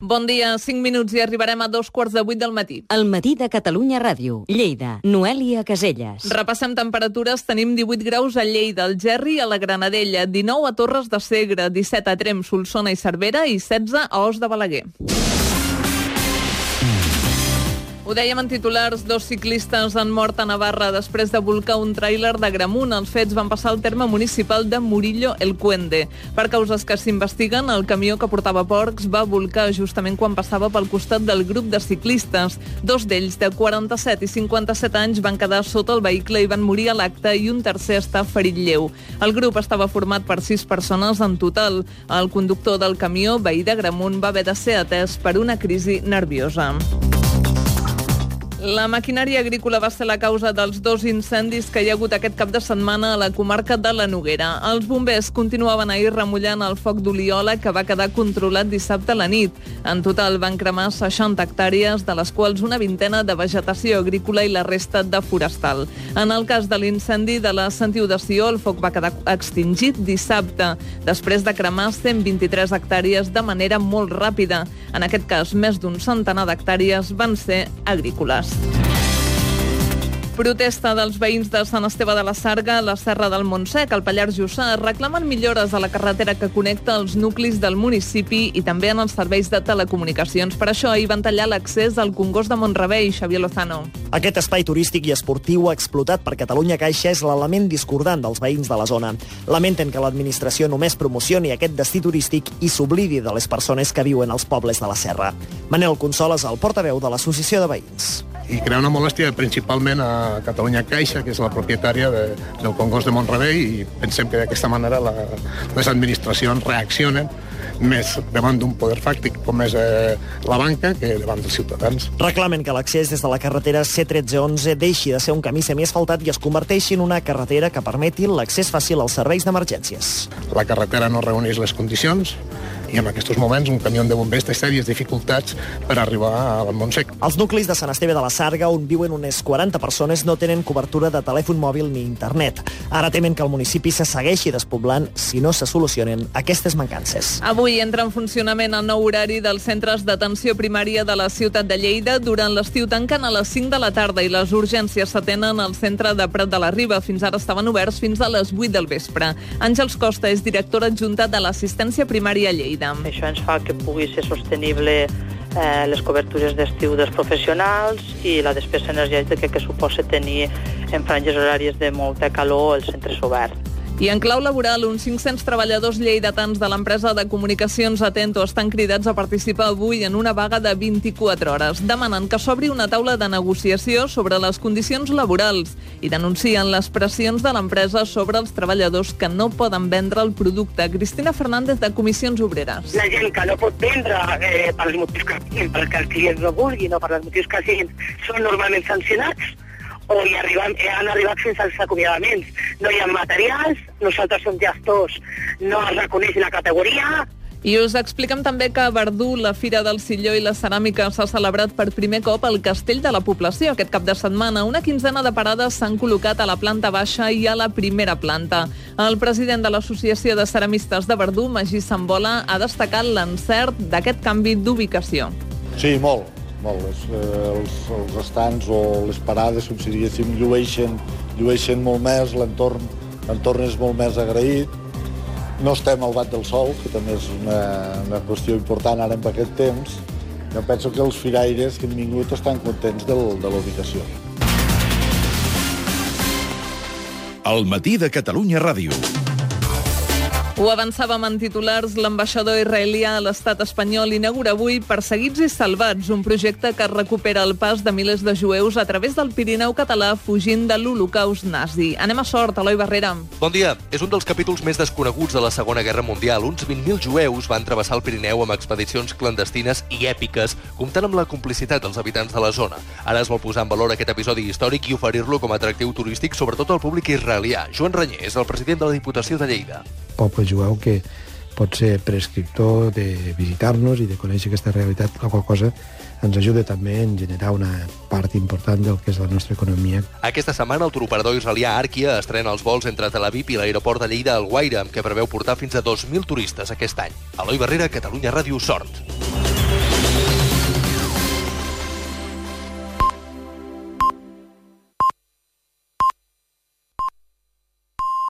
Bon dia, 5 minuts i arribarem a dos quarts de vuit del matí. El matí de Catalunya Ràdio. Lleida. Noèlia Caselles. Repassem temperatures. Tenim 18 graus a Lleida, al Gerri, a la Granadella, 19 a Torres de Segre, 17 a Trem, Solsona i Cervera i 16 a Os de Balaguer. Ho dèiem en titulars, dos ciclistes han mort a Navarra després de volcar un tràiler de Gramunt. Els fets van passar al terme municipal de Murillo el Cuende. Per causes que s'investiguen, el camió que portava porcs va volcar justament quan passava pel costat del grup de ciclistes. Dos d'ells, de 47 i 57 anys, van quedar sota el vehicle i van morir a l'acte i un tercer està ferit lleu. El grup estava format per sis persones en total. El conductor del camió, veí de Gramunt, va haver de ser atès per una crisi nerviosa. La maquinària agrícola va ser la causa dels dos incendis que hi ha hagut aquest cap de setmana a la comarca de la Noguera. Els bombers continuaven ahir remullant el foc d'oliola que va quedar controlat dissabte a la nit. En total van cremar 60 hectàrees, de les quals una vintena de vegetació agrícola i la resta de forestal. En el cas de l'incendi de la Sentiu de Sió, el foc va quedar extingit dissabte, després de cremar 123 hectàrees de manera molt ràpida. En aquest cas, més d'un centenar d'hectàrees van ser agrícoles. Protesta dels veïns de Sant Esteve de la Sarga a la Serra del Montsec, al Pallars Jussà, reclamen millores a la carretera que connecta els nuclis del municipi i també en els serveis de telecomunicacions. Per això hi van tallar l'accés al Congost de Montrevell, Xavier Lozano. Aquest espai turístic i esportiu explotat per Catalunya Caixa és l'element discordant dels veïns de la zona. Lamenten que l'administració només promocioni aquest destí turístic i s'oblidi de les persones que viuen als pobles de la Serra. Manel Consol és el portaveu de l'Associació de Veïns i crea una molèstia principalment a Catalunya Caixa, que és la propietària de, del Congost de Montrebell, i pensem que d'aquesta manera la, les administracions reaccionen més davant d'un poder fàctic com és eh, la banca que davant dels ciutadans. Reclamen que l'accés des de la carretera C1311 deixi de ser un camí semiasfaltat i es converteixi en una carretera que permeti l'accés fàcil als serveis d'emergències. La carretera no reuneix les condicions i en aquests moments un camió de bombers té sèries dificultats per arribar al Montsec. Els nuclis de Sant Esteve de la Sarga, on viuen unes 40 persones, no tenen cobertura de telèfon mòbil ni internet. Ara temen que el municipi se segueixi despoblant si no se solucionen aquestes mancances. Avui entra en funcionament el nou horari dels centres d'atenció primària de la ciutat de Lleida. Durant l'estiu tanquen a les 5 de la tarda i les urgències s'atenen al centre de Prat de la Riba. Fins ara estaven oberts fins a les 8 del vespre. Àngels Costa és directora adjunta de l'assistència primària a Lleida. Això ens fa que pugui ser sostenible eh, les cobertures d'estiu dels professionals i la despesa energètica que suposa tenir en franges horàries de molta calor els centres oberts. I en clau laboral, uns 500 treballadors lleidatans de l'empresa de comunicacions Atento estan cridats a participar avui en una vaga de 24 hores. Demanen que s'obri una taula de negociació sobre les condicions laborals i denuncien les pressions de l'empresa sobre els treballadors que no poden vendre el producte. Cristina Fernández, de Comissions Obreres. La gent que no pot vendre eh, per els motius que, perquè els clients no vulguin o per els motius que siguin són normalment sancionats o hi arribem, eh, han arribat fins als acomiadaments. No hi ha materials, nosaltres som gestors, no es reconeix la categoria, i us expliquem també que a Verdú, la Fira del Silló i la Ceràmica s'ha celebrat per primer cop al Castell de la Població. Aquest cap de setmana, una quinzena de parades s'han col·locat a la planta baixa i a la primera planta. El president de l'Associació de Ceramistes de Verdú, Magí Sambola, ha destacat l'encert d'aquest canvi d'ubicació. Sí, molt molt, els, eh, els, els estants o les parades, com si diguéssim, llueixen, llueixen molt més, l'entorn l'entorn és molt més agraït. No estem al bat del sol, que també és una, una qüestió important ara en aquest temps. Jo penso que els firaires que han vingut estan contents del, de la ubicació. El matí de Catalunya Ràdio. Ho avançàvem en titulars, l'ambaixador israelià a l'estat espanyol inaugura avui Perseguits i Salvats, un projecte que recupera el pas de milers de jueus a través del Pirineu català fugint de l'Holocaust nazi. Anem a sort, Eloi Barrera. Bon dia. És un dels capítols més desconeguts de la Segona Guerra Mundial. Uns 20.000 jueus van travessar el Pirineu amb expedicions clandestines i èpiques, comptant amb la complicitat dels habitants de la zona. Ara es vol posar en valor aquest episodi històric i oferir-lo com a atractiu turístic, sobretot al públic israelià. Joan Renyer és el president de la Diputació de Lleida poble jueu que pot ser prescriptor de visitar-nos i de conèixer aquesta realitat, la qual cosa ens ajuda també en generar una part important del que és la nostra economia. Aquesta setmana el turoperador israelià Arkia estrena els vols entre Tel Aviv i l'aeroport de Lleida al Guaire, amb què preveu portar fins a 2.000 turistes aquest any. Eloi Barrera, Catalunya Ràdio, Sort.